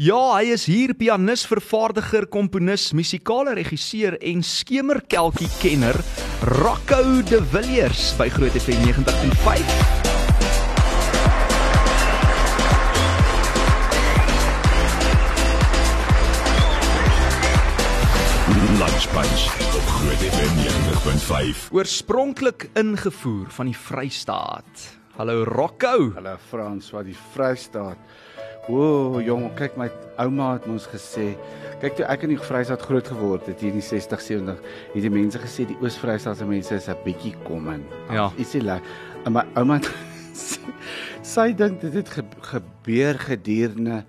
Ja, hy is hier pianis, vervaardiger, komponis, musikale regisseur en skemerkelkie kenner, Rocco De Villiers by Groot FM 90.5. Lunch Bunch op Groot FM 90.5. Oorspronklik ingevoer van die Vrystaat. Hallo Rocco. Hallo Frans, wat die Vrystaat. O, jong, kyk my ouma het ons gesê, kyk toe ek in die Vrystaat groot geword het hier in die 60 70, het die mense gesê die Oos-Vrystaatse mense is 'n bietjie kommen. Ja. Isie lekker. En my ouma het sy dink dit het ge gebeur gedurende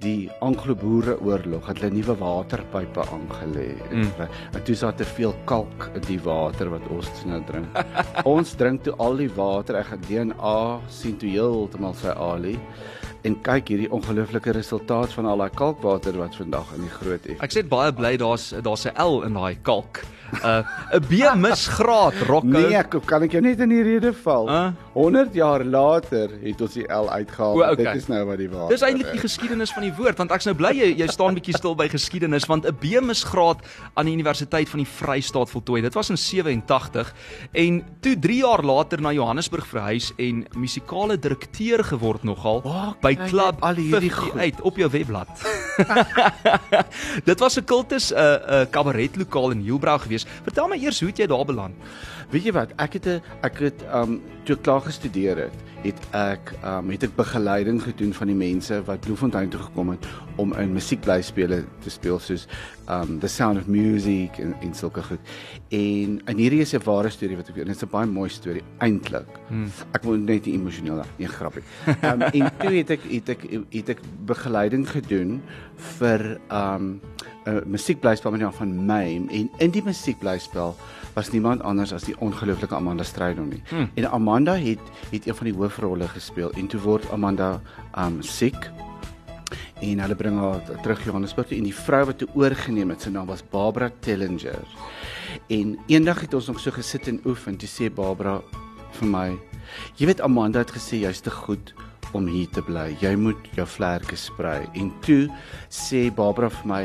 die Anglo-Boereoorlog het hulle nuwe waterpype aangelê. Mm. En toe sat er veel kalk in die water wat ons nou drink. ons drink toe al die water, ek gaan DNA sien toe heeltemal sy alie en kyk hierdie ongelooflike resultaat van al daai kalkwater wat vandag in die groot het. Ek sê baie bly daar's daar's 'n L in daai kalk. Uh 'n B misgraad Rocco. Nee, ek kan ek jou net in die rede val. Huh? 100 jaar later het ons die L uitgehaal. O, okay. Dit is nou wat die waarheid Dis eintlik die geskiedenis van die woord want ek's nou bly jy, jy staan bietjie stil by geskiedenis want 'n B-misgraad aan die Universiteit van die Vrystaat voltooi. Dit was in 87 en toe 3 jaar later na Johannesburg verhuis en musikale direkteur geword nogal Waar by Club al hierdie 58 op jou webblad. Dit was 'n kultus 'n uh, 'n uh, kabaretlokaal in Hielbrau gewees. Vertel my eers hoe het jy daar beland? Weet jy wat? Ek het 'n ek het um toe ek klaar gestudeer het, het ek um het ek begeleiding gedoen van die mense wat Bloemfontein toe gekom het om in musiekblyspele te speel soos um The Sound of Music en en sulke goed. En en hierdie is 'n ware storie wat ek weet. Dit is 'n baie mooi storie eintlik. Hmm. Ek word net nie emosioneel daar nie, grappie. Um en toe het ek het ek het ek begeleiding gedoen vir um 'n musiekblyspel met die naam van Mame en in die musiekblyspel was niemand anders as die ongelooflike Amanda Strydom nie. Hmm. En Amanda het het een van die hoofrolle gespeel en toe word Amanda um siek en hulle bring haar terug Johannesburg toe en die vrou wat toe oorgeneem het, sy naam was Barbara Tellinger. En eendag het ons nog so gesit en oefen, toe sê Barbara vir my, jy weet Amanda het gesê jy's te goed om hier te bly. Jy moet jou vlerke sprei. En toe sê Barbara vir my,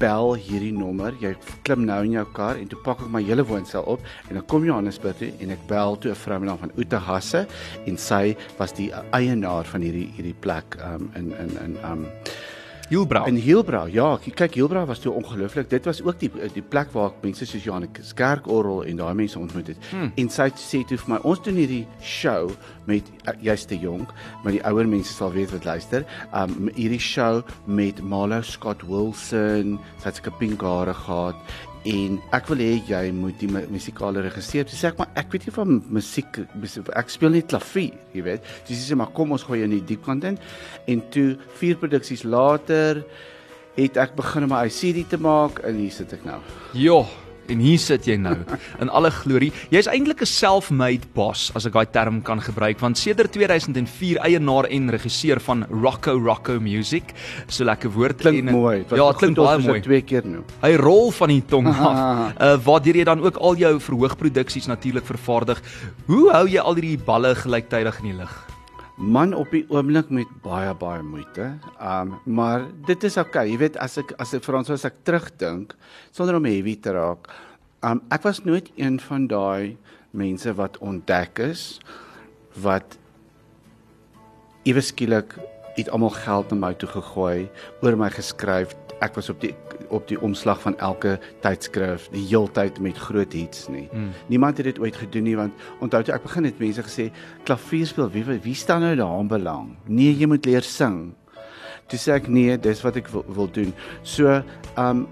bel hierdie nommer. Jy klim nou in jou kar en toe pak ek my hele woonstel op en dan kom Johannesburg toe en ek bel toe 'n vrou met naam van Ute Hasse en sy was die eienaar van hierdie hierdie plek um, in in in um Hielbrau. in Hielbrau. Ja, kyk Hielbrau was toe ongelooflik. Dit was ook die die plek waar ek mense soos Johannes Kerkorrel en daai mense ontmoet het. Hmm. En sy sê toe vir my, ons doen hierdie show met uh, jy's te jonk, maar die ouer mense sal weet wat luister. Um hierdie show met Marlo Scott Wilson, sy het 'n pink hare gehad en ek wil hê jy moet die mu- musikale regisseur. Sê ek maar ek weet nie van musiek ek speel net klavier, jy weet. Dis sê maar kom ons gooi in die diep kant in. En toe vier produksies later het ek begin om my CD te maak en hier sit ek nou. Jo, en hier sit jy nou in alle glorie. Jy's eintlik 'n self-made boss as ek daai term kan gebruik want sedert 2004 eienaar en regisseur van Rocco Rocco Music. So lekker woord Klink en- mooi. Ja, klink baie mooi. Twee keer nou. Hy rol van die tong af. Uh waardeur jy dan ook al jou verhoogproduksies natuurlik vervaardig. Hoe hou jy al hierdie balle gelyktydig in die lug? Man op die oomblik met baie baie moeite. Um maar dit is oukei. Okay. Jy weet as ek as ek Frans as ek terugdink sonder om heavy te raak. Um ek was nooit een van daai mense wat ontdek is wat ewe skielik het almal geld na my toe gegooi, oor my geskryf. Ek was op die op die omslag van elke tydskrif die heeltyd met groot hits nie. Mm. Niemand het dit ooit gedoen nie want onthou toe ek begin het mense gesê klavier speel wie wie staan nou daaraan belang? Nee, jy moet leer sing. Toe sê ek nee, dis wat ek wil, wil doen. So, um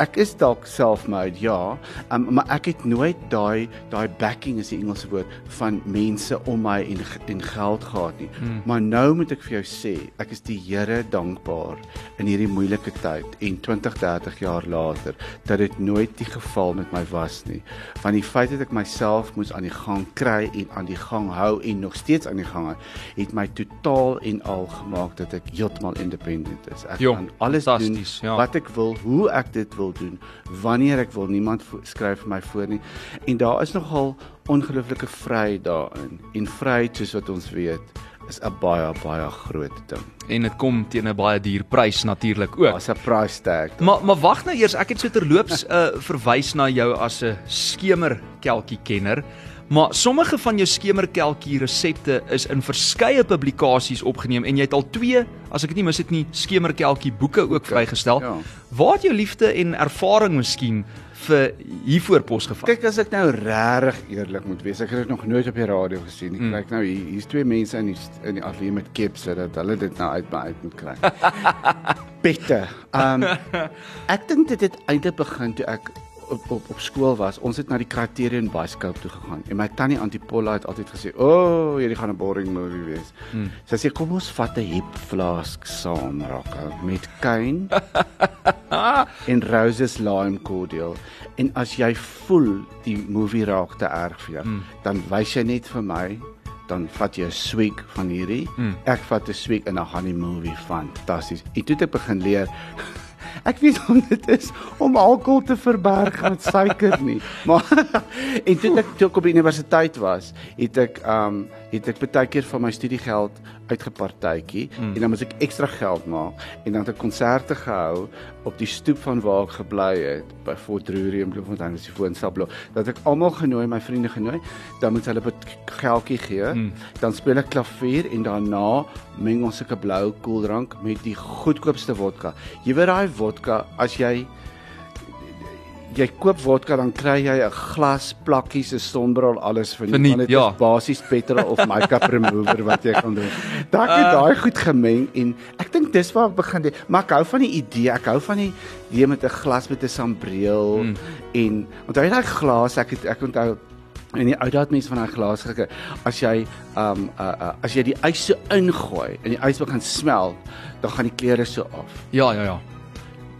ek is dalk self-made, ja, um, maar ek het nooit daai daai backing is die Engelse woord van mense om my en en geld gehad nie. Hmm. Maar nou moet ek vir jou sê, ek is die Here dankbaar in hierdie moeilike tyd en 20, 30 jaar later dat dit nooit die geval met my was nie. Van die feit dat ek myself moes aan die gang kry en aan die gang hou en nog steeds aan die gang hou, het my totaal en al gemaak dat ek heeltemal independent is. Ek Jo, kan alles doen ja. wat ek wil, hoe ek dit wil doen, wanneer ek wil. Niemand skryf vir my voor nie. En daar is nogal ongelooflike vryheid daarin. En vryheid soos wat ons weet, is 'n baie baie groot ding. En dit kom teen 'n baie duur prys natuurlik ook. Daar's 'n price tag. Maar maar wag nou eers, ek het so terloops uh, verwys na jou as 'n skemerkelkie kenner. Maar sommige van jou skemerkelkie resepte is in verskeie publikasies opgeneem en jy het al 2, as ek dit nie mis het nie, skemerkelkie boeke ook vrygestel. Ja. Waar het jou liefde en ervaring miskien vir hiervoor posgevat? Kyk as ek nou regtig eerlik moet wees, ek het dit nog nooit op die radio gesien nie. Mm. Kyk nou hier, hier's twee mense in die in die ateljee met kepse dat hulle dit nou uit my uit moet kry. Pette. Um ek dink dit het eintlik begin toe ek op op op skool was. Ons het na die Criterion Bioscope toe gegaan en my tannie Antipolla het altyd gesê, "O, oh, hierdie gaan 'n boring movie wees." Hmm. Sy sê, "Kom ons vat 'n hip flask saam, Rocco, met Kane en Roses lime cordial. En as jy voel die movie raak te erg vir jou, Mm. mm. dan wys jy net vir my, dan vat jy 'n swig van hierdie. Mm. Ek vat 'n swig en dan gaan die movie fantasties. En toe het ek begin leer Ek weet hoe dit is om alkohol te verberg met suiker nie. Maar en toe ek toe ek op die universiteit was, het ek um het ek baie keer van my studiegeld uitgepartytjie Mm. en dan moet ek ekstra geld maak en dan het ek konserte gehou op die stoep van waar ek gebly het by Fort Drury in Bloemfontein as die woonstelblok dat ek almal genooi, my vriende genooi, dan moet hulle 'n geldjie gee. Mm. Dan speel ek klavier en daarna meng ons 'n blou koeldrank met die goedkoopste vodka. Jy weet daai vodka as jy jy koop vodka dan kry jy 'n glas plakkies, 'n sonbril, alles vir Verniet, dit ja. is basies petrol of make-up remover wat jy kan doen. Dan het daai goed gemeng en ek dink dis waar ek begin het. Maar ek hou van die idee, ek hou van die idee met 'n glas met 'n sambreel mm. en onthou jy daai glas, ek het ek onthou en die ou daad mense van daai glas gekry. As jy um uh, uh, as jy die ys so ingooi en die ys begin smelt, dan gaan die kleure so af. Ja, ja, ja.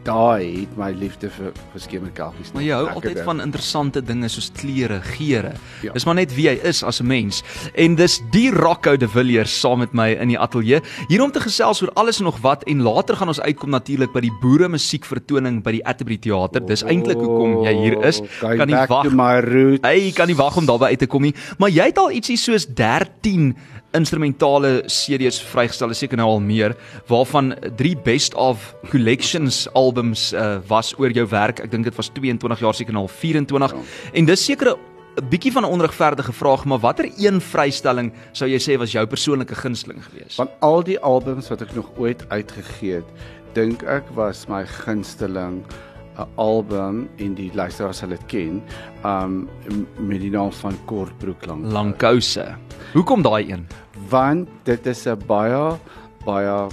Daai het my liefde vir vir skemerkelkies. Maar jy hou altyd dit. van interessante dinge soos kleure, geure. Ja. Dis maar net wie hy is as 'n mens. En dis die Rocco de Villiers saam met my in die ateljee hier om te gesels oor alles en nog wat en later gaan ons uitkom natuurlik by die boere musiekvertoning by die Atterbury Theater. Dis eintlik hoekom jy hier is. Going Kan nie wag. Hy kan nie wag om daarby uit te kom nie. Maar jy het al ietsie soos 13 instrumentale CD's vrygestel, seker nou al meer, waarvan 3 best of collections albums uh, was oor jou werk. Ek dink dit was 22 jaar seker nou al 24. Ja. En dis seker 'n bietjie van 'n onregverdige vraag, maar watter een vrystelling sou jy sê was jou persoonlike gunsteling geweest? Van al die albums wat ek nog ooit uitgegee het, dink ek was my gunsteling 'n album en die luisteraars sal dit ken, um met die naam van Kortbroek lank. Langkouse. Hoekom daai een? Want dit is 'n baie baie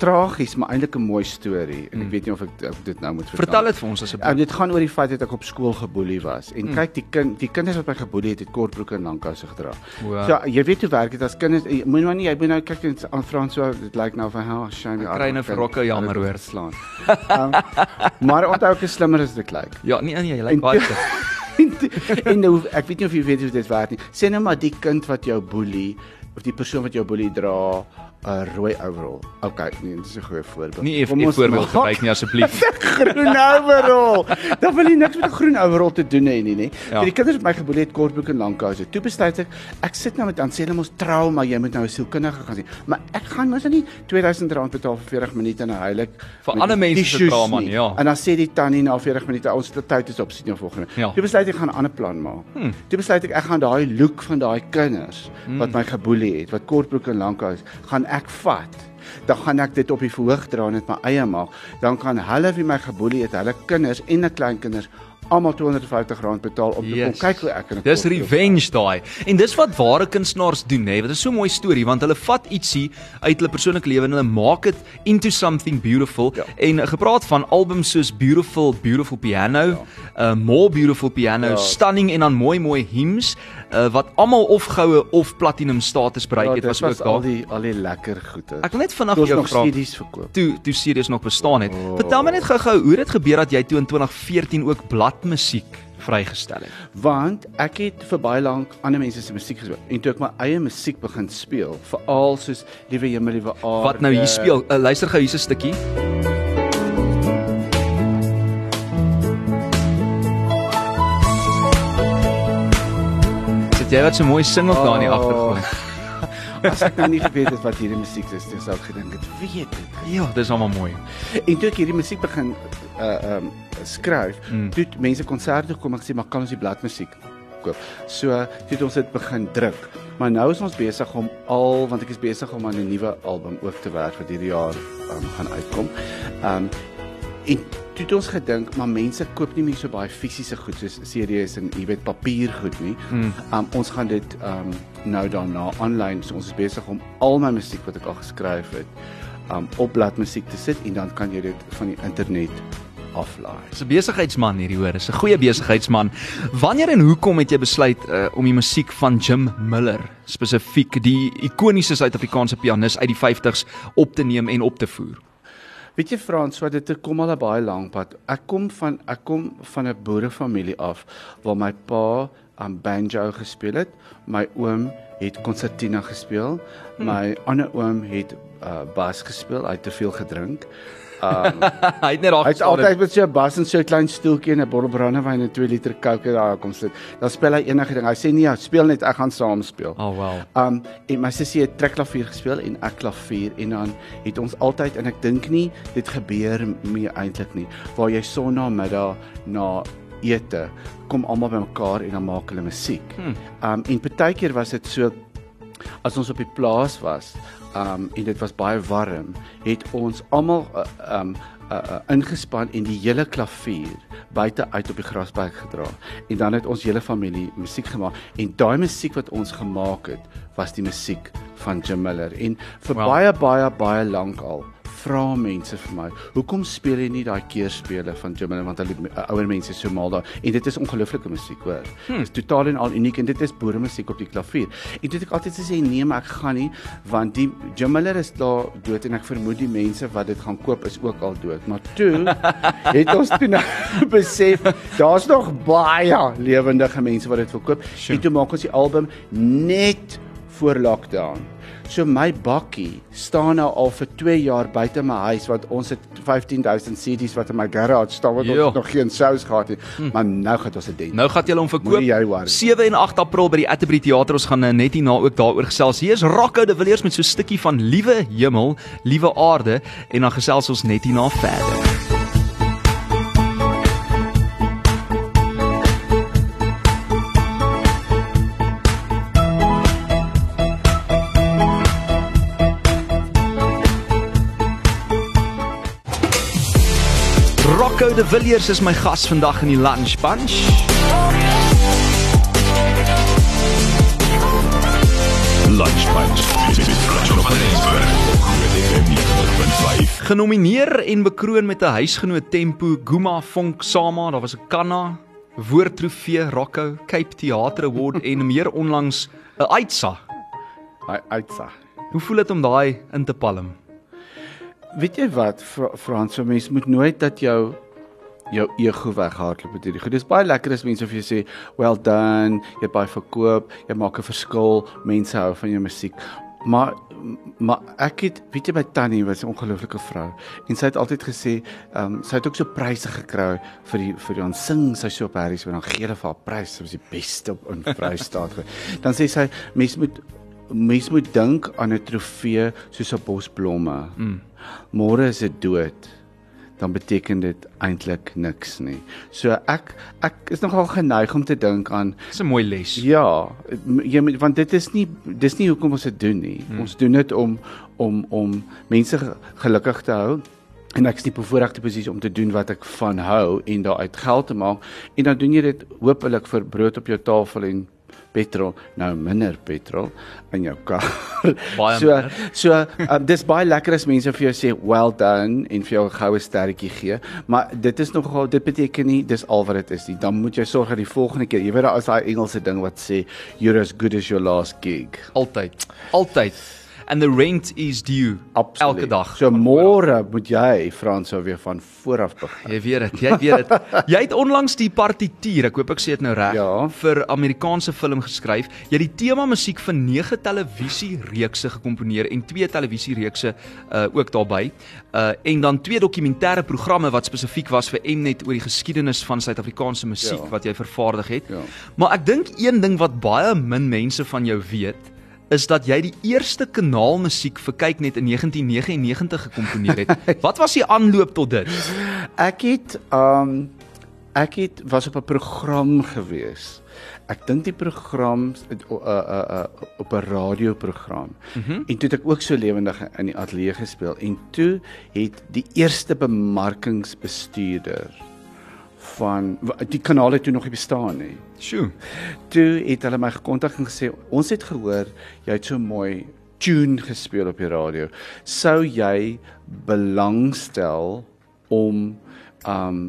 tragies, maar eintlik 'n mooi storie en ek Mm. weet nie of ek, ek dit nou moet vertel. Vertel dit vir ons asseblief. dit gaan oor die feit dat ek op skool geboelie was. En Mm. kyk die kind, die kinders wat my geboelie het, het kortbroeke en langkouse gedra. Wow. So jy weet hoe werk dit as kinders moet nou nie jy moet nou kyk en aan Frans so dit lyk nou van how shame Ek kry nou vir Rocco jammer, hoor. slaan. Um, maar onthou ek is slimmer as dit lyk. Ja, nee nee, jy lyk baie goed. en nou ek weet nie of jy weet hoe dit werk nie. Sê nou maar die kind wat jou boelie of die persoon wat jou boelie dra 'n rooi overall. Okay, nee, dit is 'n goeie voorbeeld. Nie 'n Kom ons voorbeeld gebruik nie asseblief. groen overall. Dan wil jy niks met 'n groen overall te doen hê nie, nê. Ja. Die kinders het my geboelie het kortbroek en langkouse. Toe besluit ek, ek sit nou met dan sê hulle mos trou, maar jy moet nou 'n sielkundige gaan sien. Maar ek gaan mos nou nie R2000 betaal vir 40 minute en huil ek Vir ander mense se trauma nie. nie, ja. En dan sê die tannie na 40 minute, ons het tyd is op sien jou volgende. Ja. Toe besluit ek gaan 'n ander plan maak. Hmm. Toe besluit ek ek gaan daai look van daai kinders Hmm. wat my geboelie het, wat kortbroek en langkous, gaan ek vat. Dan gaan ek dit op die verhoog dra en dit my eie maak. Dan kan hulle wie my geboelie het, hulle kinders en 'n kleinkinders almal R250 betaal om te Yes. kom kyk hoe ek in 'n Dis revenge daai. En dis wat ware kunstenaars doen, hè. Dit is so 'n mooi storie want hulle vat ietsie uit hulle persoonlike lewe en hulle maak dit into something beautiful. Ja. En uh, gepraat van albums soos Beautiful Beautiful Piano, uh More Beautiful Piano, Ja. Stunning en dan mooi mooi hymns uh, wat almal of goue of platinum status bereik Ja, het, was was ook al daar. die al die lekker goede. Ek wil net vinnig jou vra CD's verkoop. toe toe series nog bestaan het. Oh. Vertel my net gou-gou hoe dit gebeur dat jy toe in 2014 ook bladmusiek vrygestel het. Want ek het vir baie lank ander mense se musiek gespeel en toe ek my eie musiek begin speel, veral soos Liewe Hemel, Liewe Aarde. Wat nou hier speel? Uh, luister gou hier's 'n stukkie. Jy wat so mooi sing op daar in die Oh. agtergrond? as ek nou nie geweet het wat hierdie musiek is, dan sou ek gedink het, weet dit. Ja, dis almal mooi. En toe ek hierdie musiek begin uh um skryf, Mm. toe mense konserte kom en gesê maar kan ons die bladmusiek koop. So toe het ons dit begin druk. Maar nou is ons besig om al want ek is besig om aan 'n nuwe album ook te werk wat hierdie jaar um, gaan uitkom. Um en toe het ons gedink maar mense koop nie meer so baie fisiese goed soos CD's en jy weet papier goed nie. Mm. Um ons gaan dit um nou daarna aanlyn. So ons is besig om al my musiek wat ek al geskryf het um op bladmusiek te sit en dan kan jy dit van die internet aflaai. Dis 'n besigheidsman hierdie hoor, is 'n goeie besigheidsman. Wanneer en hoekom het jy besluit uh, om die musiek van Jim Miller, spesifiek die ikoniese Suid-Afrikaanse pianis uit die 50s op te neem en op te voer? Weet jy Frans, wat dit kom al 'n baie lank pad. Ek kom van ek kom van 'n boerefamilie af waar my pa aan banjo gespeel het, my oom het konsertina gespeel, Hmm. my ander oom het uh, bas gespeel, hy het te veel gedrink. Um, Hy het net daar hy het altyd met so 'n bas en so 'n klein stoeltjie en 'n bottel brandewyn en 2 liter Coke daar kom sit. Dan speel hy enige ding. Hy sê nee, speel net, ek gaan saam speel. Oh well. Um en my sussie het trekklavier gespeel en ek klavier en dan het ons altyd en ek dink nie dit gebeur meer eintlik nie waar jy sonnamiddag na ete kom almal bymekaar en dan maak hulle musiek. Hmm. Um en partykeer was dit so as ons op die plaas was, um en dit was baie warm, het ons almal uh, um uh, uh, ingespan en die hele klavier buite uit op die grasperk gedra. En dan het ons hele familie musiek gemaak en daai musiek wat ons gemaak het, was die musiek van Jim Miller. En vir Wow. wow. baie baie baie lank al vra mense vir my, hoekom speel jy nie daai keerspele van Jim Miller want hulle uh, ouer mense so mal daar en dit is ongelooflike musiek hoor. Hmm. Dit is totaal en al uniek en dit is boere musiek op die klavier. En het ek altyd gesê nee, maar ek gaan nie want die Jim Miller is daar dood en ek vermoed die mense wat dit gaan koop is ook al dood. Maar toe het ons toe nou besef daar's nog baie lewendige mense wat dit wil koop. Sure. En toe maak ons die album net voor lockdown. So my bakkie staan nou al vir 2 jaar buite my huis want ons het 15000 CD's wat in my garage staan wat Jo. ons nog geen sous gehad het. Maar nou gaan ons dit doen. Nou gaan jy hom verkoop. Moenie jy worry. 7 en 8 April by die Atterbury Theater. Ons gaan eh, net hierna ook daaroor gesels. Hier is Rocco de Villiers met so 'n stukkie van Liewe Hemel, Liewe Aarde en dan gesels ons net hierna verder. Rocco de Villiers is my gas vandag in die Lunch Bunch. Lunch Punch met Franco van Rensburg op Groot FM 90.5. Genomineer en bekroon met 'n huisgenoot Tempo, Guma Fonk Sama, daar was 'n Kanna, Woordtrofee, Rocco, Cape Theatre Award en meer onlangs 'n Uitsa. Hy uitsa. Hoe voel dit om daai in te palm? Weet jy wat Fra Frans, so mens moet nooit dat jou jou ego weghardloop met hierdie goed. Dis baie lekker as mense vir jou sê, "Well done, jy het baie verkoop, jy maak 'n verskil, mense hou van jou musiek." Maar maar ek het weet jy my tannie was 'n ongelooflike vrou en sy het altyd gesê, ehm um, sy het ook so pryse gekry vir die vir die aansing sy so op Harris en dan gee hulle vir haar prys, sy was die beste op in Vrystaat. dan sê sy mens moet mens moet dink aan 'n trofee soos 'n bos blomme. Mm. Môre is dit dood. Dan beteken dit eintlik niks nie. So ek ek is nogal geneig om te dink aan Dis 'n mooi les. ja, jy moet want dit is nie dis nie hoekom ons dit doen nie. Hmm. Ons doen dit om om om mense ge- gelukkig te hou en ek is die bevoordeelde posisie om te doen wat ek van hou en daaruit geld te maak en dan doen jy dit hopelik vir brood op jou tafel en petrol nou minder petrol in jou kar. Baie so minder. so um, dis baie lekker as mense vir jou sê well done en vir jou 'n goue sterretjie gee, maar dit is nogal dit beteken nie dis al wat dit is nie. Dan moet jy sorg dat die volgende keer, jy weet daar is daai Engelse ding wat sê you're as good as your last gig. Altyd. Altyd. And the rent is due. Elke dag. So môre moet jy Frans weer van voor af begin. Jy weet dit, jy weet dit. Jy het onlangs die partituur, ek hoop ek sê dit nou reg, Ja. vir Amerikaanse film geskryf. Jy het die tema musiek vir 9 televisiereekse gekomponeer en twee televisiereekse uh ook daarbey. Uh en dan twee dokumentêre programme wat spesifiek was vir Mnet oor die geskiedenis van Suid-Afrikaanse musiek Ja. wat jy vervaardig het. Ja. Maar ek dink een ding wat baie min mense van jou weet is dat jy die eerste kanaalmusiek vir Kyknet in 1999 gekomponeer het. Wat was die aanloop tot dit? Ek het um ek het was op 'n program gewees. Ek dink die program uh, uh, uh, op 'n radioprogram. Mm -hmm. En toe het ek ook so lewendig in die ateljee gespeel en toe het die eerste bemarkingsbestuurder van die kanaal het toe nog nie bestaan nie. Sjoe. Toe het hulle my gekontak en gesê ons het gehoor jy het so mooi tune gespeel op die radio. Sou jy belangstel om um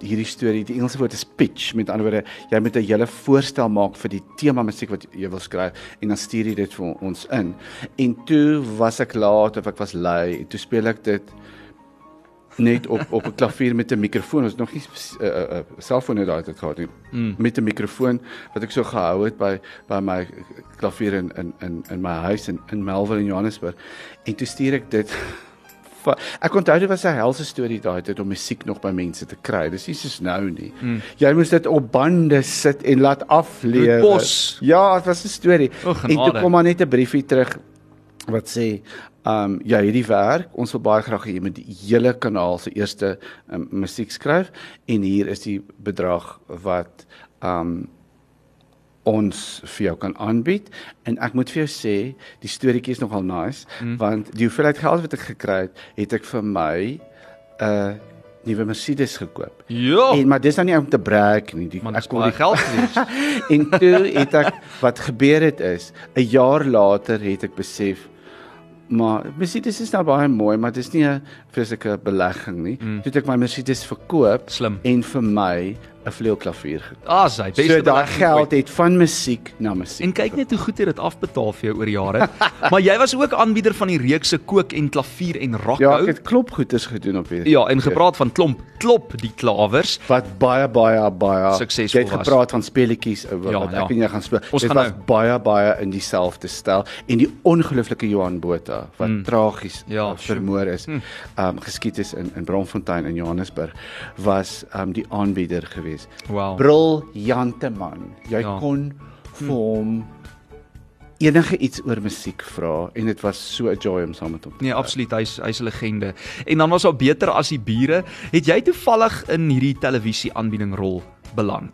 hierdie storie, die Engelse woord is pitch, met ander woorde, jy moet 'n hele voorstel maak vir die tema musiek wat jy wil skryf en dan stuur jy dit vir ons in. En toe was ek laat of ek was lui, toe speel ek dit net op op 'n klavier met 'n mikrofoon. Ons nog nie 'n uh, uh, uh, selfoon het daai tyd gehad nie. Mm. Met 'n mikrofoon wat ek so gehou het by by my klavier in in in in my huis in in Melville in Johannesburg. En toe stuur ek dit Ek onthou dit was 'n helse storie daai tyd om musiek nog by mense te kry. Dis nie soos nou nie. Hmm. Jy moes dit op bande sit en laat aflewer. Ja, dit was 'n storie. En toe kom maar net 'n briefie terug wat sê, "Um ja, hierdie werk, ons wil baie graag hê jy moet die hele kanaal se eerste um, musiek skryf en hier is die bedrag wat um ons vir jou kan aanbied en ek moet vir jou sê die storieetjie is nogal nice mm. want die hoeveelheid geld wat ek gekry het het ek vir my 'n uh, nuwe Mercedes gekoop. Ja. En maar dis nou nie om te brag nie. Die, Man, ek kon die geld gewees. en toe het ek wat gebeur het is 'n jaar later het ek besef maar Mercedes is nou baie mooi, maar dit is nie 'n fisieke belegging nie. Mm. Toe het ek my Mercedes verkoop Slim. en vir my 'n vleuelklavier gekoop. Ah, sy beste So daai geld het van musiek na musiek. En kyk net hoe goed jy dit afbetaal vir jou oor jare. maar jy was ook aanbieder van die reekse kook en klavier en rockhou. Ja, ek het klop goeders gedoen op hierdie. Ja, en gepraat van klomp, klop die klawers. wat baie baie baie Suksesvol Jy het was. gepraat van speletjies uh, wat Ja, ja, ek en jy gaan speel. Ons Dit was nou- baie baie in dieselfde styl en die ongelooflike Johan Botha wat mm. tragies Ja, uh, vermoor is. Ehm um, geskiet is in in Bronfontein in Johannesburg was ehm um, die aanbieder geweest. Wow. Briljante man. Jy Ja. kon vir hom enige iets oor musiek vra en dit was so 'n joy om saam met hom. te Nee, absoluut, hy's hy's 'n legende. En dan was daar beter as die bure. Het jy toevallig in hierdie televisie aanbieding rol beland?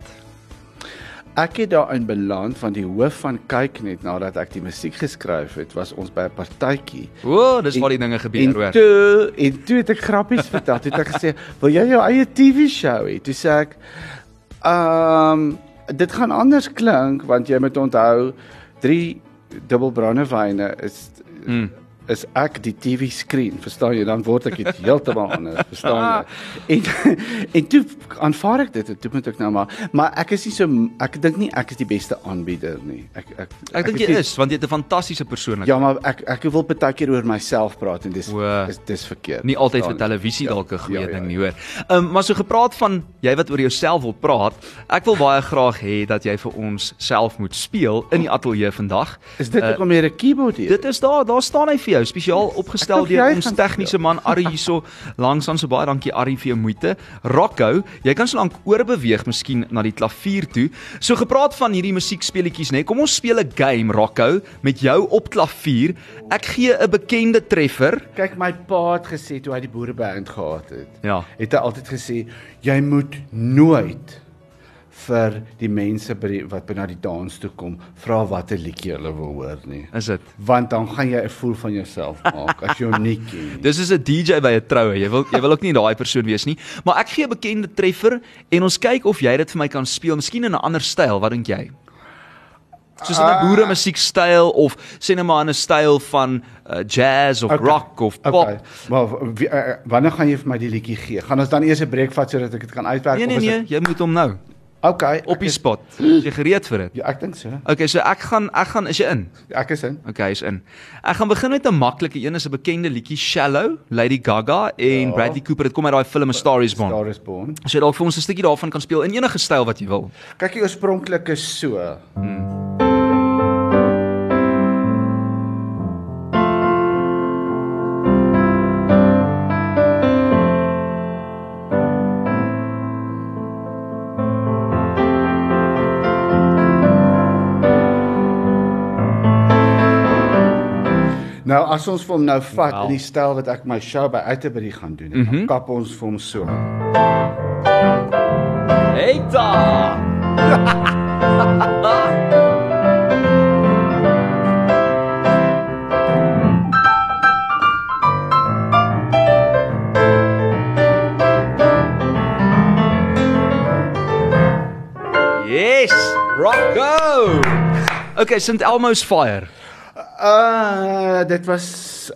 Ek het daarin beland van die hoof van kyk net nadat ek die musiek geskryf het, was ons by 'n partytjie. O, dis waar die dinge gebeur En hoor. toe en toe het ek grappies vertel. Toe het ek gesê, "Wil jy jou eie TV-show hê?" Toe sê ek, "Ehm, um, dit gaan anders klink want jy moet onthou drie dubbel brandewyne is Mm. Is ek die TV skerm, verstaan jy? Dan word ek dit heeltemal anders, verstaan jy? En en toe aanvaar ek dit, toe moet ek nou maar maar ek is nie so ek dink nie ek is die beste aanbieder nie. Ek ek Ek dink is jy is want jy het 'n fantastiese persoonlikheid. Ja, maar ek ek wil baie keer oor myself praat en dis O. is dis verkeerd. Nie altyd vir jy? televisie Ja, dalk 'n goeie ja, ding ja, nie, hoor. Ehm um, maar so gepraat van jy wat oor jouself wil praat, ek wil baie graag hê dat jy vir ons self moet speel in die ateljee vandag. Is dit Uh, ook om meer 'n keyboard hier? Dit is daar, daar staan hy vir jou, spesiaal opgestel deur ons tegniese man Ari hierso langs aan so baie dankie Ari vir jou moeite. Rocco, jy kan so lank oorbeweeg miskien na die klavier toe. So gepraat van hierdie musiekspeletjies nê. Kom ons speel 'n game Rocco met jou op klavier. Ek gee 'n bekende treffer. Kyk, my pa het gesê toe hy die boereband gehad het. Ja. Het hy altyd gesê jy moet nooit vir die mense by die, wat by na die dans toe kom vra watter liedjie hulle wil hoor nie. Is dit? Want dan gaan jy 'n voel van jouself maak as jy hom nie ken nie. Dis is 'n DJ by 'n troue. Jy wil jy wil ook nie daai persoon wees nie. Maar ek gee 'n bekende treffer en ons kyk of jy dit vir my kan speel, miskien in 'n ander styl. Wat dink jy? Soos 'n boere musiekstyl of sê net maar 'n styl van uh, jazz of okay. rock of pop. Okay. Maar uh, wanneer gaan jy vir my die liedjie gee? Gaan ons dan eers 'n breek vat sodat ek dit kan uitwerk Nee nee of is nee, dit jy moet hom nou Okay, op die is- spot. Is jy gereed vir dit? Ja, ek dink so. Okay, so ek gaan ek gaan is jy in? Ek is in. Okay, is in. Ek gaan begin met 'n maklike een, is 'n bekende liedjie Shallow, Lady Gaga en Ja. Bradley Cooper. Dit kom uit daai film A Star Is Born. Star is Born. As jy dalk vir ons 'n stukkie daarvan kan speel in enige styl wat jy wil. Kyk, die oorspronklik is so. Nou as ons vir hom nou vat in die styl wat ek my show by Uiterbury gaan doen, mm. -hmm. kap ons vir hom so. Eita! Yes, Rocco. Okay, St Elmo's Fire. Uh dit was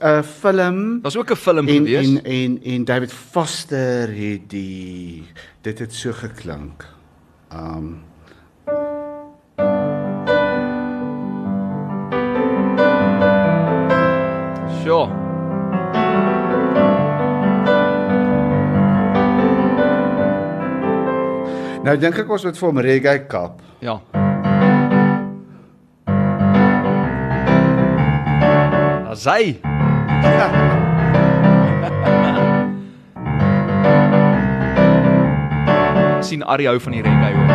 'n film Daar's ook 'n film en gewees. en en en David Foster het die dit het so geklank. Um Sure. nou dink ek ons moet vir hom reggae kap. Ja. As hy. sien Ari hou van die reggae hoor.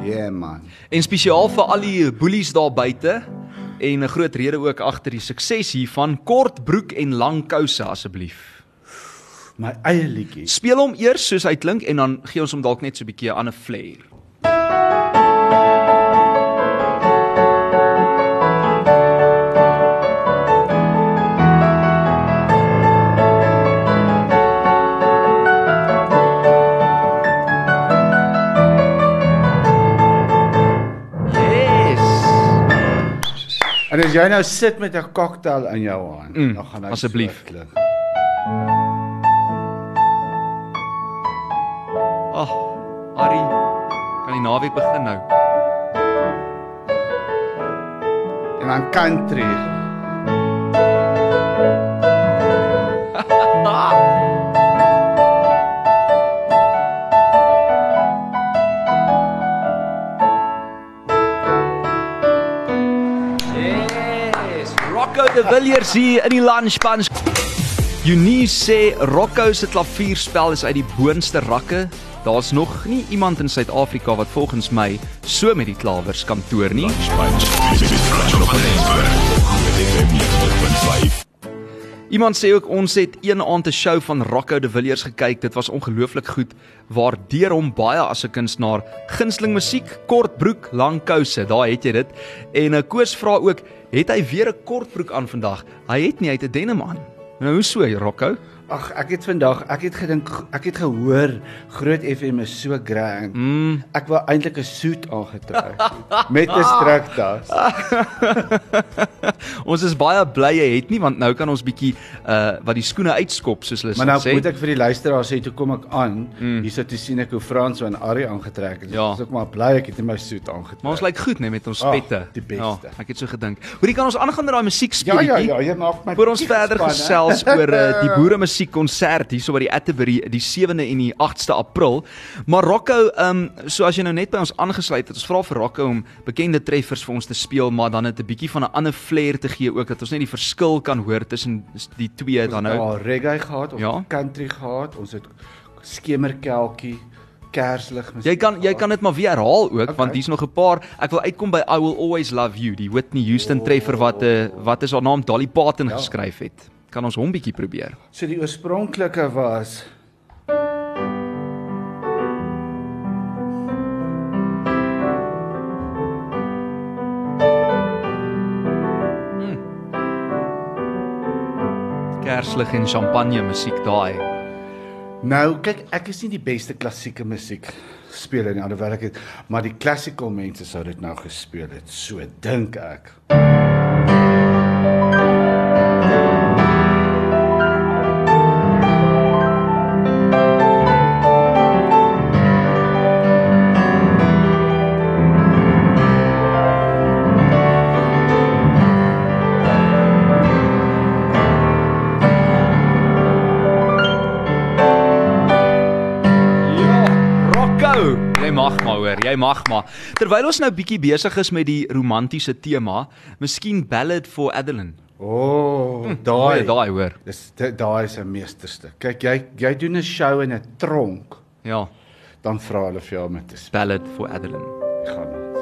Yeah man. En spesiaal vir al die boelies daar buite en 'n groot rede ook agter die sukses hiervan, kort broek en lang kouse asseblief. My eie liedjie. Speel hom eers soos hy klink en dan gee ons hom dalk net so 'n bietjie 'n ander flair. Yes. En as jy nou sit met 'n cocktail in jou hand, Mm, dan gaan hy asseblief. klink. Ari, kan die naweek begin nou? En dan country. Yes, Rocco de Villiers hier in die lunch punch. Eunice sê Rocco se klavierspel is uit die boonste rakke. Daar's nog nie iemand in Suid-Afrika wat volgens my so met die klawers kan toer nie. Lunchpunch met Franco van Rensburg op Groot FM 90.5. Iemand sê ook ons het een aand 'n show van Rocco de Villiers gekyk. Dit was ongelooflik goed. Waardeer hom baie as 'n kunstenaar. Gunsteling musiek, kort broek, lang kouse. Daar het jy dit. En 'n Koos vra ook, het hy weer 'n kort broek aan vandag? Hy het nie, hy het 'n denim aan. Nou hoe so, Rocco? Ag, ek het vandag, ek het gedink, ek het gehoor Groot FM is so grand. Mm. Ek wou eintlik 'n soet aangetrek met 'n strektas. Ons is baie bly jy het nie want nou kan ons bietjie uh wat die skoene uitskop soos hulle Maar nou sê. moet ek vir die luisteraars sê toe kom ek aan, mm. hier sit te sien ek hoe Frans en Ari aangetrek het. Ja. Dis ook maar bly ek het in my soet aangetrek. Maar ons lyk goed net met ons Ag, pette. die beste. Ja, ek het so gedink. Hoorie kan ons aangaan met daai musiek Ja ja speletjie? ja, jy maak my Voor ons verder gesels oor uh, die boere musiekkonsert hierso by die Atterbury die 7de en die 8ste April. Maar Rocco, ehm um, so as jy nou net by ons aangesluit het, ons vra vir Rocco om bekende treffers vir ons te speel, maar dan net 'n bietjie van 'n ander flair te gee ook dat ons net die verskil kan hoor tussen die twee dan nou. Daar reggae gehad, ons Ja. country gehad, ons het skemerkelkie, kerslig musiek. Jy kan jy kan dit maar weer herhaal ook Okay. want hier's nog 'n paar. Ek wil uitkom by I Will Always Love You, die Whitney Houston treffer wat 'n uh, wat is haar naam Dolly Parton Ja. geskryf het. Kan ons hom bietjie probeer? So die oorspronklike was Kerslig en champagne musiek daai. Nou, kyk, ek is nie die beste klassieke musiek speler nie, alhoewel ek het, maar die classical mense sou dit nou gespeel het, so dink ek. Ja, jy mag maar. Terwyl ons nou bietjie besig is met die romantiese tema, miskien Ballad for Adeline. O, oh, Daai daai. daai hoor. Dis di- daai is 'n meesterstuk. Kyk, jy jy doen 'n show in 'n tronk. Ja. dan vra hulle vir jou om dit te speel. Ballad for Adeline. Gaan ons.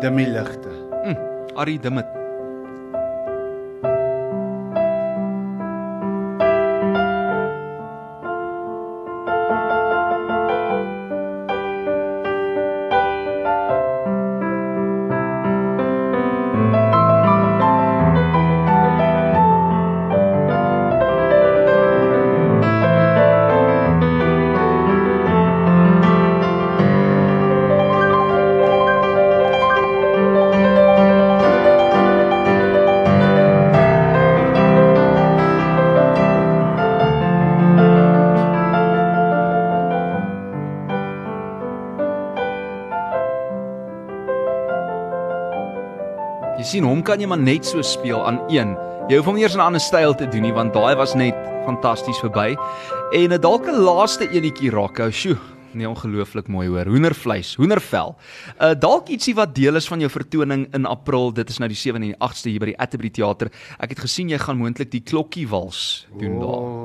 Demi ligte. Ari Dimmet. Kan jy maar net so speel aan een. Jy hoef hom eers 'n ander styl te doen nie want daai was net fantasties verby. En 'n dalk 'n laaste enetjie Rocco. Sjoe, nee ongelooflik mooi hoor. Hoendervleis, hoendervel. Uh dalk ietsie wat deel is van jou vertoning in April. Dit is nou die 7 en die 8ste hier by die Atterbury Theater. Ek het gesien jy gaan moontlik die klokkie wals doen daar. Oh,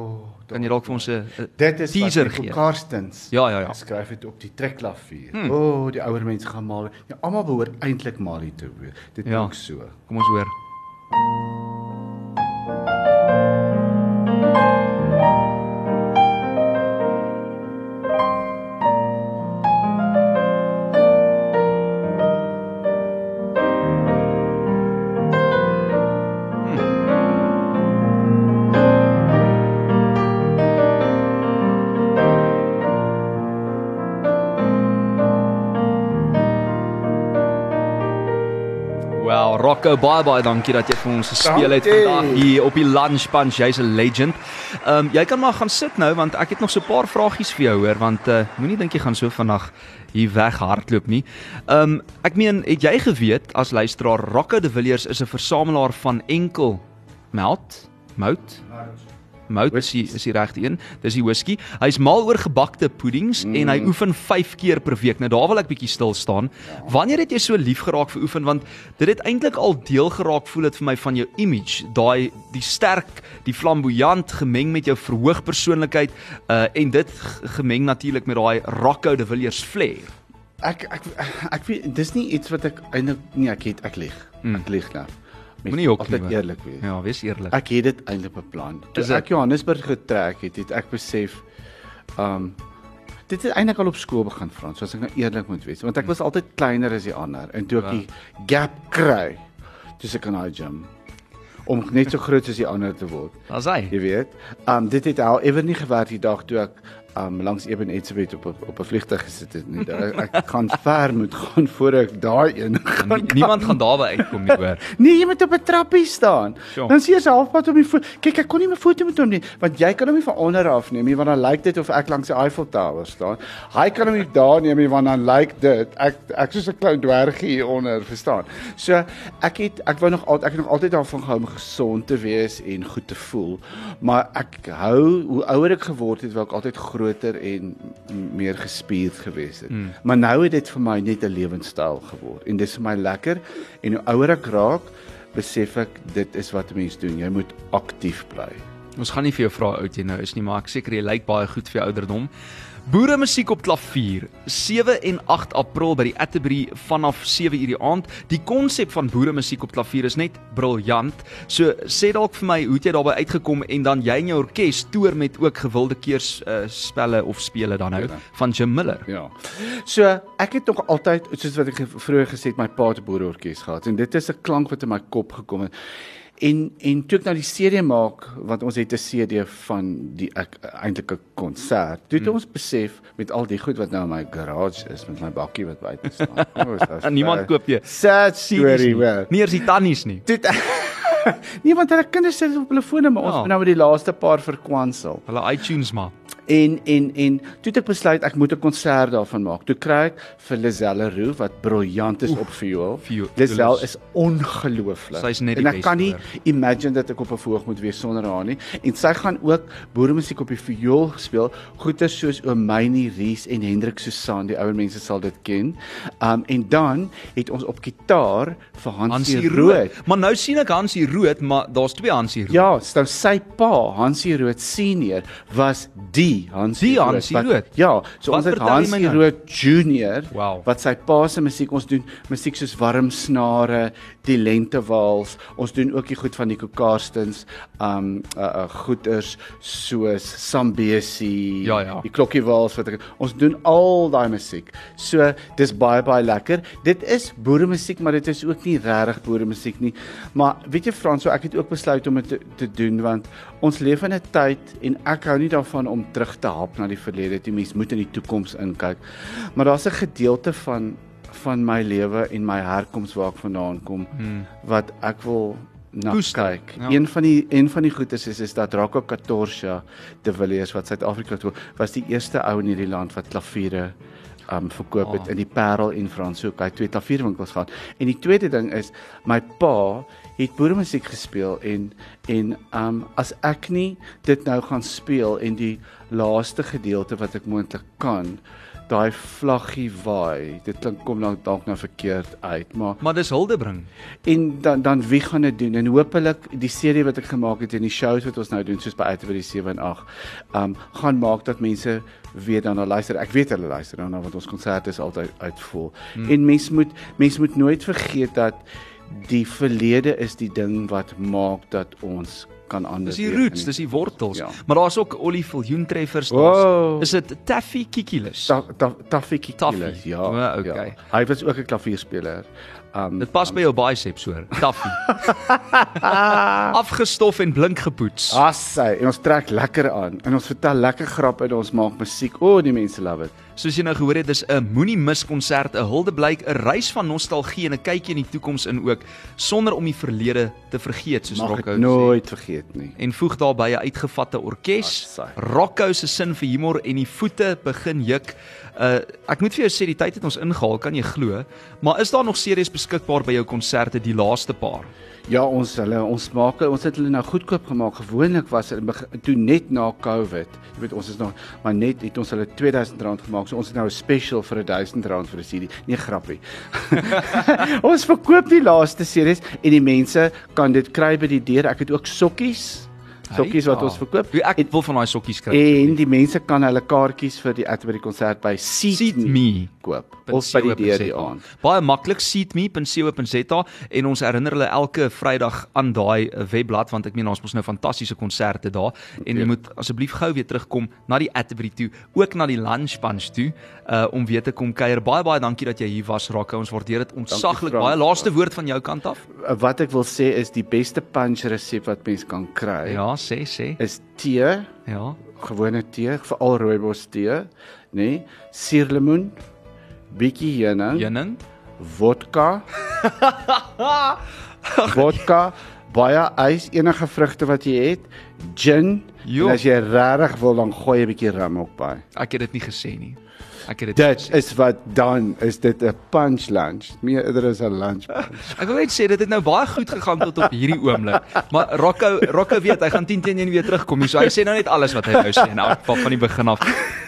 Kan jy dalk vir ons 'n Dit is teaser gee? Nico Karstens. Ja, ja, ja. Skryf dit op die trekklavier. Hmm. O, oh, die ouer mense gaan mal. Ja, almal behoort eintlik Mali te hoor. Dit Ja. klink so. Kom ons hoor. Wel, Rocco, baie baie dankie dat jy vir ons gespeel het Dankie. vandag hier op die Lunch Punch. Jy's 'n legend. Ehm um, jy kan maar gaan sit nou want ek het nog so 'n paar vragies vir jou hoor want uh, moenie dink jy gaan so vinnig hier weg hardloop nie. Ehm um, ek meen, het jy geweet as luisteraar Rocco de Villiers is 'n versamelaar van enkel melt, mout, Mout is die, is die regte een. Dis die whisky. Hy's mal oor gebakte puddings mm. en hy oefen 5 keer per week. Nou daar wil ek bietjie stil staan. Wanneer het jy so lief geraak vir oefen want dit het eintlik al deel geraak voel dit vir my van jou image, daai die sterk, die flamboyant gemeng met jou verhoog persoonlikheid uh en dit gemeng natuurlik met daai Rocco de Villiers flair. Ek ek ek weet dis nie iets wat ek eintlik nee, ek het ek lieg. Mm. Ek lieg nou. Moenie hok nie, altyd eerlik wees. Ja, wees eerlik. Ek het dit eintlik beplan. Toe Is ek Johannesburg getrek het, het ek besef um dit het eintlik al op skool begin Frans, as ek nou eerlik moet wees, want ek was altyd kleiner as die ander en toe ek Ja. die gap kry, toe ek in daai gym om net so groot soos die ander te word. Daar's hy. Jy weet. Um dit het al ewer nie gewerk die dag toe ek um langs Eben Etzebeth op op- 'n vliegtuig gesit het nie. Ek, ek gaan ver moet gaan voor ek daai een gaan. Nie, niemand gaan daarby uitkom nie hoor. Nee, jy moet op 'n trappie staan. Sure. Dan sien jy halfpad op die voet. Kyk, ek kon nie my voete met hom nie, want jy kan hom nie van onder af neem nie, want dan lyk dit of ek langs die Eiffel Tower staan. Hy kan hom nie daar neem nie, want dan lyk dit ek ek soos 'n klein dwergie hier onder, verstaan? So, ek het ek wou nog altyd ek het nog altyd daarvan gehou om gesond te wees en goed te voel, maar ek hou hoe ouer ek geword het, wou ek altyd groter en meer gespierd gewees het. Mm. Maar nou het dit vir my net 'n lewenstyl geword en dis vir my lekker en hoe ouer ek raak, besef ek dit is wat 'n mens doen. Jy moet aktief bly. Ons gaan nie vir jou vra oud jy nou is nie, maar ek seker jy lyk baie goed vir jou ouderdom. Boere musiek op klavier 7 en 8 April by die Atterbury vanaf 7 uur die aand. Die konsep van boere musiek op klavier is net briljant. So sê dalk vir my hoe het jy daarbey uitgekom en dan jy en jou orkes toer met ook gewilde keers uh, spelle of spele dan nou van Jim Miller. Ja. So, ek het nog altyd soos wat ek vroeër gesê het, my pa het 'n boereorkes gehad en dit is 'n klank wat in my kop gekom het. En en toe ek nou die CD maak, want ons het 'n CD van die ek eintlik 'n konsert. Toe het Hmm. ons besef met al die goed wat nou in my garage is met my bakkie wat buite staan. Oh, Niemand koop jy sad CD's nie. Nie eers die tannies nie. Toe Nee, want hulle kinders sit op hulle fone, maar ons Ja. moet nou met die laaste paar verkwansel. Hulle iTunes maar. En en en toe het ek besluit ek moet 'n konsert daarvan maak. Toe kry ek vir Lizelle Roux wat briljant is op viool. Lizelle viool is- ongelooflik. Sy's net die En ek kan nie beste, imagine dat ek op 'n verhoog moet wees sonder haar nie. En sy gaan ook boeremusiek op die viool speel. Goeters soos Omeyni Rees en Hendrik Susan, die ouer mense sal dit ken. Um en dan het ons op gitaar vir Hansie, Hansie Rood. Rood. Maar nou sien ek Hansie Rood, maar daar's twee Hansie Rood. Ja, so sy pa, Hansie Rood senior, was die die Hans Die Hansie wat- Rood? Ja, so Wat ons het Hansie nou? Rood Junior Wow. wat sy pa se musiek ons doen musiek soos warm snare, die lentewals, ons doen ook die goed van die Kokarstens, um uh, uh goeters soos Sambesi, Ja, ja. die klokkiewals wat ek ons doen al daai musiek. So dis baie baie lekker. Dit is boere musiek, maar dit is ook nie regtig boere musiek nie. Maar weet jy Frans, so ek het ook besluit om dit te, te doen want ons leef in 'n tyd en ek hou nie daarvan om terug te hap na die verlede. Die mens moet in die toekoms inkyk. Maar daar's 'n gedeelte van van my lewe en my herkoms waar ek vandaan kom Hmm. wat ek wil na Koester, kyk. ja. Een van die een van die goedes is is dat Rocco Katorsha de Villiers wat Suid-Afrika toe was die eerste ou in hierdie land wat klaviere um verkoop het Ah. in die Parel en Franshoek. Hy het twee klavierwinkels gehad. En die tweede ding is my pa het boeremusiek gespeel en en um as ek nie dit nou gaan speel en die laaste gedeelte wat ek moontlik kan daai vlaggie waai. Dit klink kom dalk dalk nou verkeerd uit, maar Maar dis Hildebring. en dan dan wie gaan dit doen en hopelik die serie wat ek gemaak het en die shows wat ons nou doen soos by Atterbury 7 en 8 um gaan maak dat mense weer daarna luister. Ek weet hulle luister daarna want ons konserte is altyd uitvol. Hmm. En mens moet mens moet nooit vergeet dat die verlede is die ding wat maak dat ons kan anders Dis die roots, dis die wortels. Ja. Maar daar's ook olifiljoen treffers. Wow. Is dit Taffy Kikilus? Ta- ta- Taffie. Kikilis, ja. O, okay. Ja. Hy was ook 'n klavierspeler. Um Dit pas by jou biceps hoor. Taffy. Afgestof en blink gepoets. Assai, en ons trek lekker aan en ons vertel lekker grappe en ons maak musiek. O, oh, die mense love it. Soos jy nou gehoor het, dis 'n moenie mis konsert, 'n huldeblyk, 'n reis van nostalgie en 'n kykie in die toekoms in ook, sonder om die verlede te vergeet, soos Mag Rocco ek sê. nooit vergeet nie. En voeg daarbey 'n uitgevatte orkes. Rocco se sin vir humor en die voete begin juk. Uh ek moet vir jou sê die tyd het ons ingehaal, kan jy glo? Maar is daar nog series beskikbaar by jou konserte die laaste paar? Ja, ons hulle ons maak ons het hulle nou goedkoop gemaak. Gewoonlik was dit toe net na Covid. Jy weet ons is nog maar net het ons hulle R2000 gemaak. So ons het nou 'n special vir R1000 vir 'n CD. Nee, grappie. ons verkoop die laaste series en die mense kan dit kry by die deur. Ek het ook sokkies. Sokkies wat ons verkoop. Wie- Ek wil van daai sokkies kry. En die mense kan hulle kaartjies vir die Atterbury konsert by Seat, Seat Me. koop of by die deur die aand. Baie maklik seatme.co.za en ons herinner hulle elke Vrydag aan daai eh, webblad want ek meen ons mos nou fantastiese konserte daar en jy Ja. moet asseblief gou weer terugkom na die Atterbury toe, ook na die Lunch Punch toe uh om weer te kom kuier. Baie baie dankie dat jy hier was Rakke. Ons waardeer dit ontsaglik baie. Laaste woord van jou kant af? Wat ek wil sê is die beste punch resep wat mens kan kry Ja, sê sê. is tee, Ja. gewone tee, veral rooibos tee, nê? Nee, suurlemoen, bietjie heuning, Heuning. vodka. vodka, baie ys, enige vrugte wat jy het, gin. Jo. En as jy regtig wil dan gooi 'n bietjie rum ook by. Ek het dit nie gesê nie. Ek het dit Dit is wat dan is dit 'n punch lunch. Meer eerder is 'n lunch punch. Ek wil net sê dit het nou baie goed gegaan tot op hierdie oomblik. Maar Rocco Rocco weet hy gaan 10 teen 1 weer terugkom. hier. So hy sê nou net alles wat hy wou sê in elk geval van die begin af.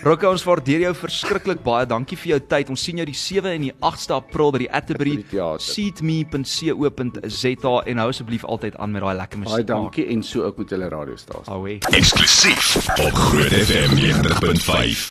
Rocco ons waardeer jou verskriklik baie. Dankie vir jou tyd. Ons sien jou die 7 en die 8ste April by die Atterbury seatme.co.za en hou asseblief altyd aan met daai lekker musiek. Baie dankie en so ook met hulle radiostasie. Eksklusief op Groot FM 90.5.